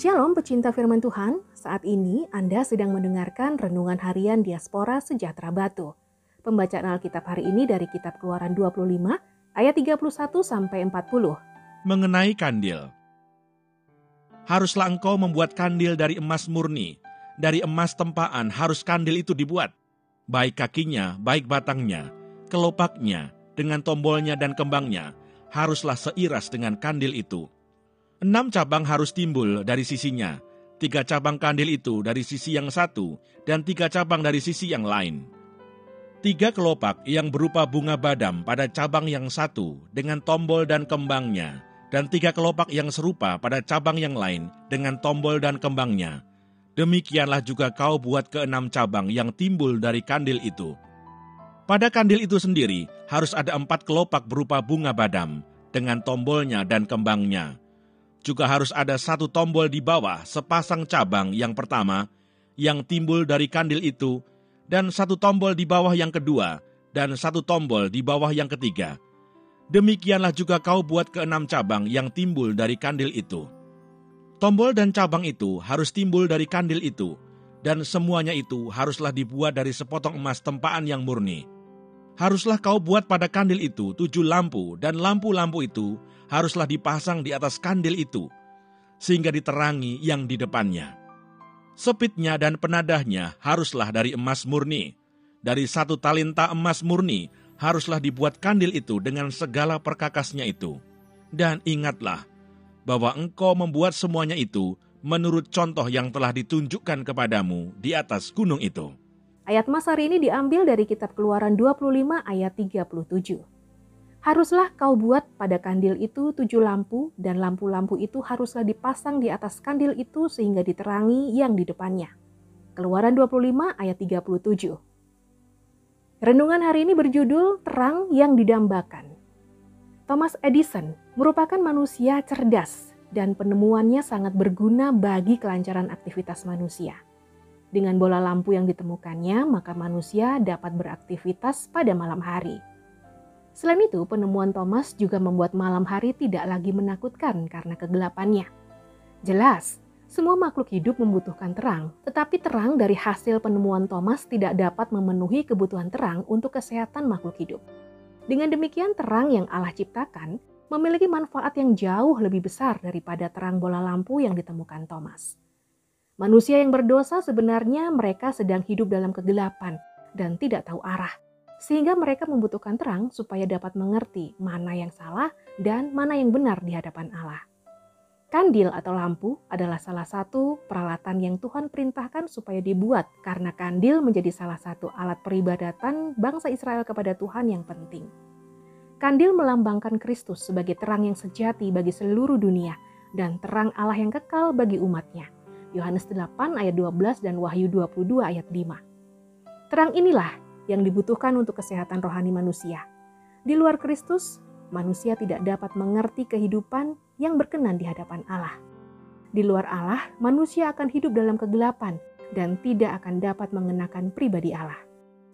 Shalom pecinta firman Tuhan, saat ini Anda sedang mendengarkan Renungan Harian Diaspora Sejahtera Batu. Pembacaan Alkitab hari ini dari kitab Keluaran 25 ayat 31 sampai 40. Mengenai kandil. Haruslah engkau membuat kandil dari emas murni, dari emas tempaan harus kandil itu dibuat. Baik kakinya, baik batangnya, kelopaknya, dengan tombolnya dan kembangnya, haruslah seiras dengan kandil itu Enam cabang harus timbul dari sisinya, tiga cabang kandil itu dari sisi yang satu, dan tiga cabang dari sisi yang lain. Tiga kelopak yang berupa bunga badam pada cabang yang satu dengan tombol dan kembangnya, dan tiga kelopak yang serupa pada cabang yang lain dengan tombol dan kembangnya. Demikianlah juga kau buat keenam cabang yang timbul dari kandil itu. Pada kandil itu sendiri harus ada empat kelopak berupa bunga badam dengan tombolnya dan kembangnya juga harus ada satu tombol di bawah sepasang cabang yang pertama yang timbul dari kandil itu, dan satu tombol di bawah yang kedua, dan satu tombol di bawah yang ketiga. Demikianlah juga kau buat keenam cabang yang timbul dari kandil itu. Tombol dan cabang itu harus timbul dari kandil itu, dan semuanya itu haruslah dibuat dari sepotong emas tempaan yang murni. Haruslah kau buat pada kandil itu tujuh lampu, dan lampu-lampu itu haruslah dipasang di atas kandil itu, sehingga diterangi yang di depannya. Sepitnya dan penadahnya haruslah dari emas murni. Dari satu talinta emas murni haruslah dibuat kandil itu dengan segala perkakasnya itu. Dan ingatlah bahwa engkau membuat semuanya itu menurut contoh yang telah ditunjukkan kepadamu di atas gunung itu. Ayat Mas hari ini diambil dari kitab Keluaran 25 ayat 37. Haruslah kau buat pada kandil itu tujuh lampu, dan lampu-lampu itu haruslah dipasang di atas kandil itu sehingga diterangi yang di depannya. Keluaran 25 ayat 37. Renungan hari ini berjudul Terang yang Didambakan. Thomas Edison merupakan manusia cerdas dan penemuannya sangat berguna bagi kelancaran aktivitas manusia. Dengan bola lampu yang ditemukannya, maka manusia dapat beraktivitas pada malam hari. Selain itu, penemuan Thomas juga membuat malam hari tidak lagi menakutkan karena kegelapannya. Jelas, semua makhluk hidup membutuhkan terang, tetapi terang dari hasil penemuan Thomas tidak dapat memenuhi kebutuhan terang untuk kesehatan makhluk hidup. Dengan demikian, terang yang Allah ciptakan memiliki manfaat yang jauh lebih besar daripada terang bola lampu yang ditemukan Thomas. Manusia yang berdosa sebenarnya mereka sedang hidup dalam kegelapan dan tidak tahu arah sehingga mereka membutuhkan terang supaya dapat mengerti mana yang salah dan mana yang benar di hadapan Allah. Kandil atau lampu adalah salah satu peralatan yang Tuhan perintahkan supaya dibuat karena kandil menjadi salah satu alat peribadatan bangsa Israel kepada Tuhan yang penting. Kandil melambangkan Kristus sebagai terang yang sejati bagi seluruh dunia dan terang Allah yang kekal bagi umatnya. Yohanes 8 ayat 12 dan Wahyu 22 ayat 5. Terang inilah yang dibutuhkan untuk kesehatan rohani manusia. Di luar Kristus, manusia tidak dapat mengerti kehidupan yang berkenan di hadapan Allah. Di luar Allah, manusia akan hidup dalam kegelapan dan tidak akan dapat mengenakan pribadi Allah.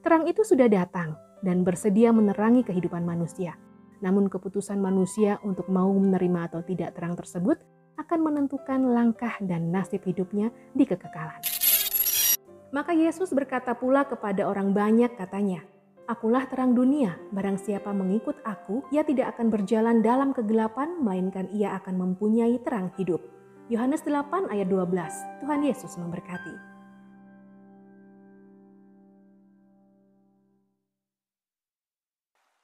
Terang itu sudah datang dan bersedia menerangi kehidupan manusia. Namun keputusan manusia untuk mau menerima atau tidak terang tersebut akan menentukan langkah dan nasib hidupnya di kekekalan. Maka Yesus berkata pula kepada orang banyak katanya, Akulah terang dunia, barang siapa mengikut aku, ia tidak akan berjalan dalam kegelapan, melainkan ia akan mempunyai terang hidup. Yohanes 8 ayat 12, Tuhan Yesus memberkati.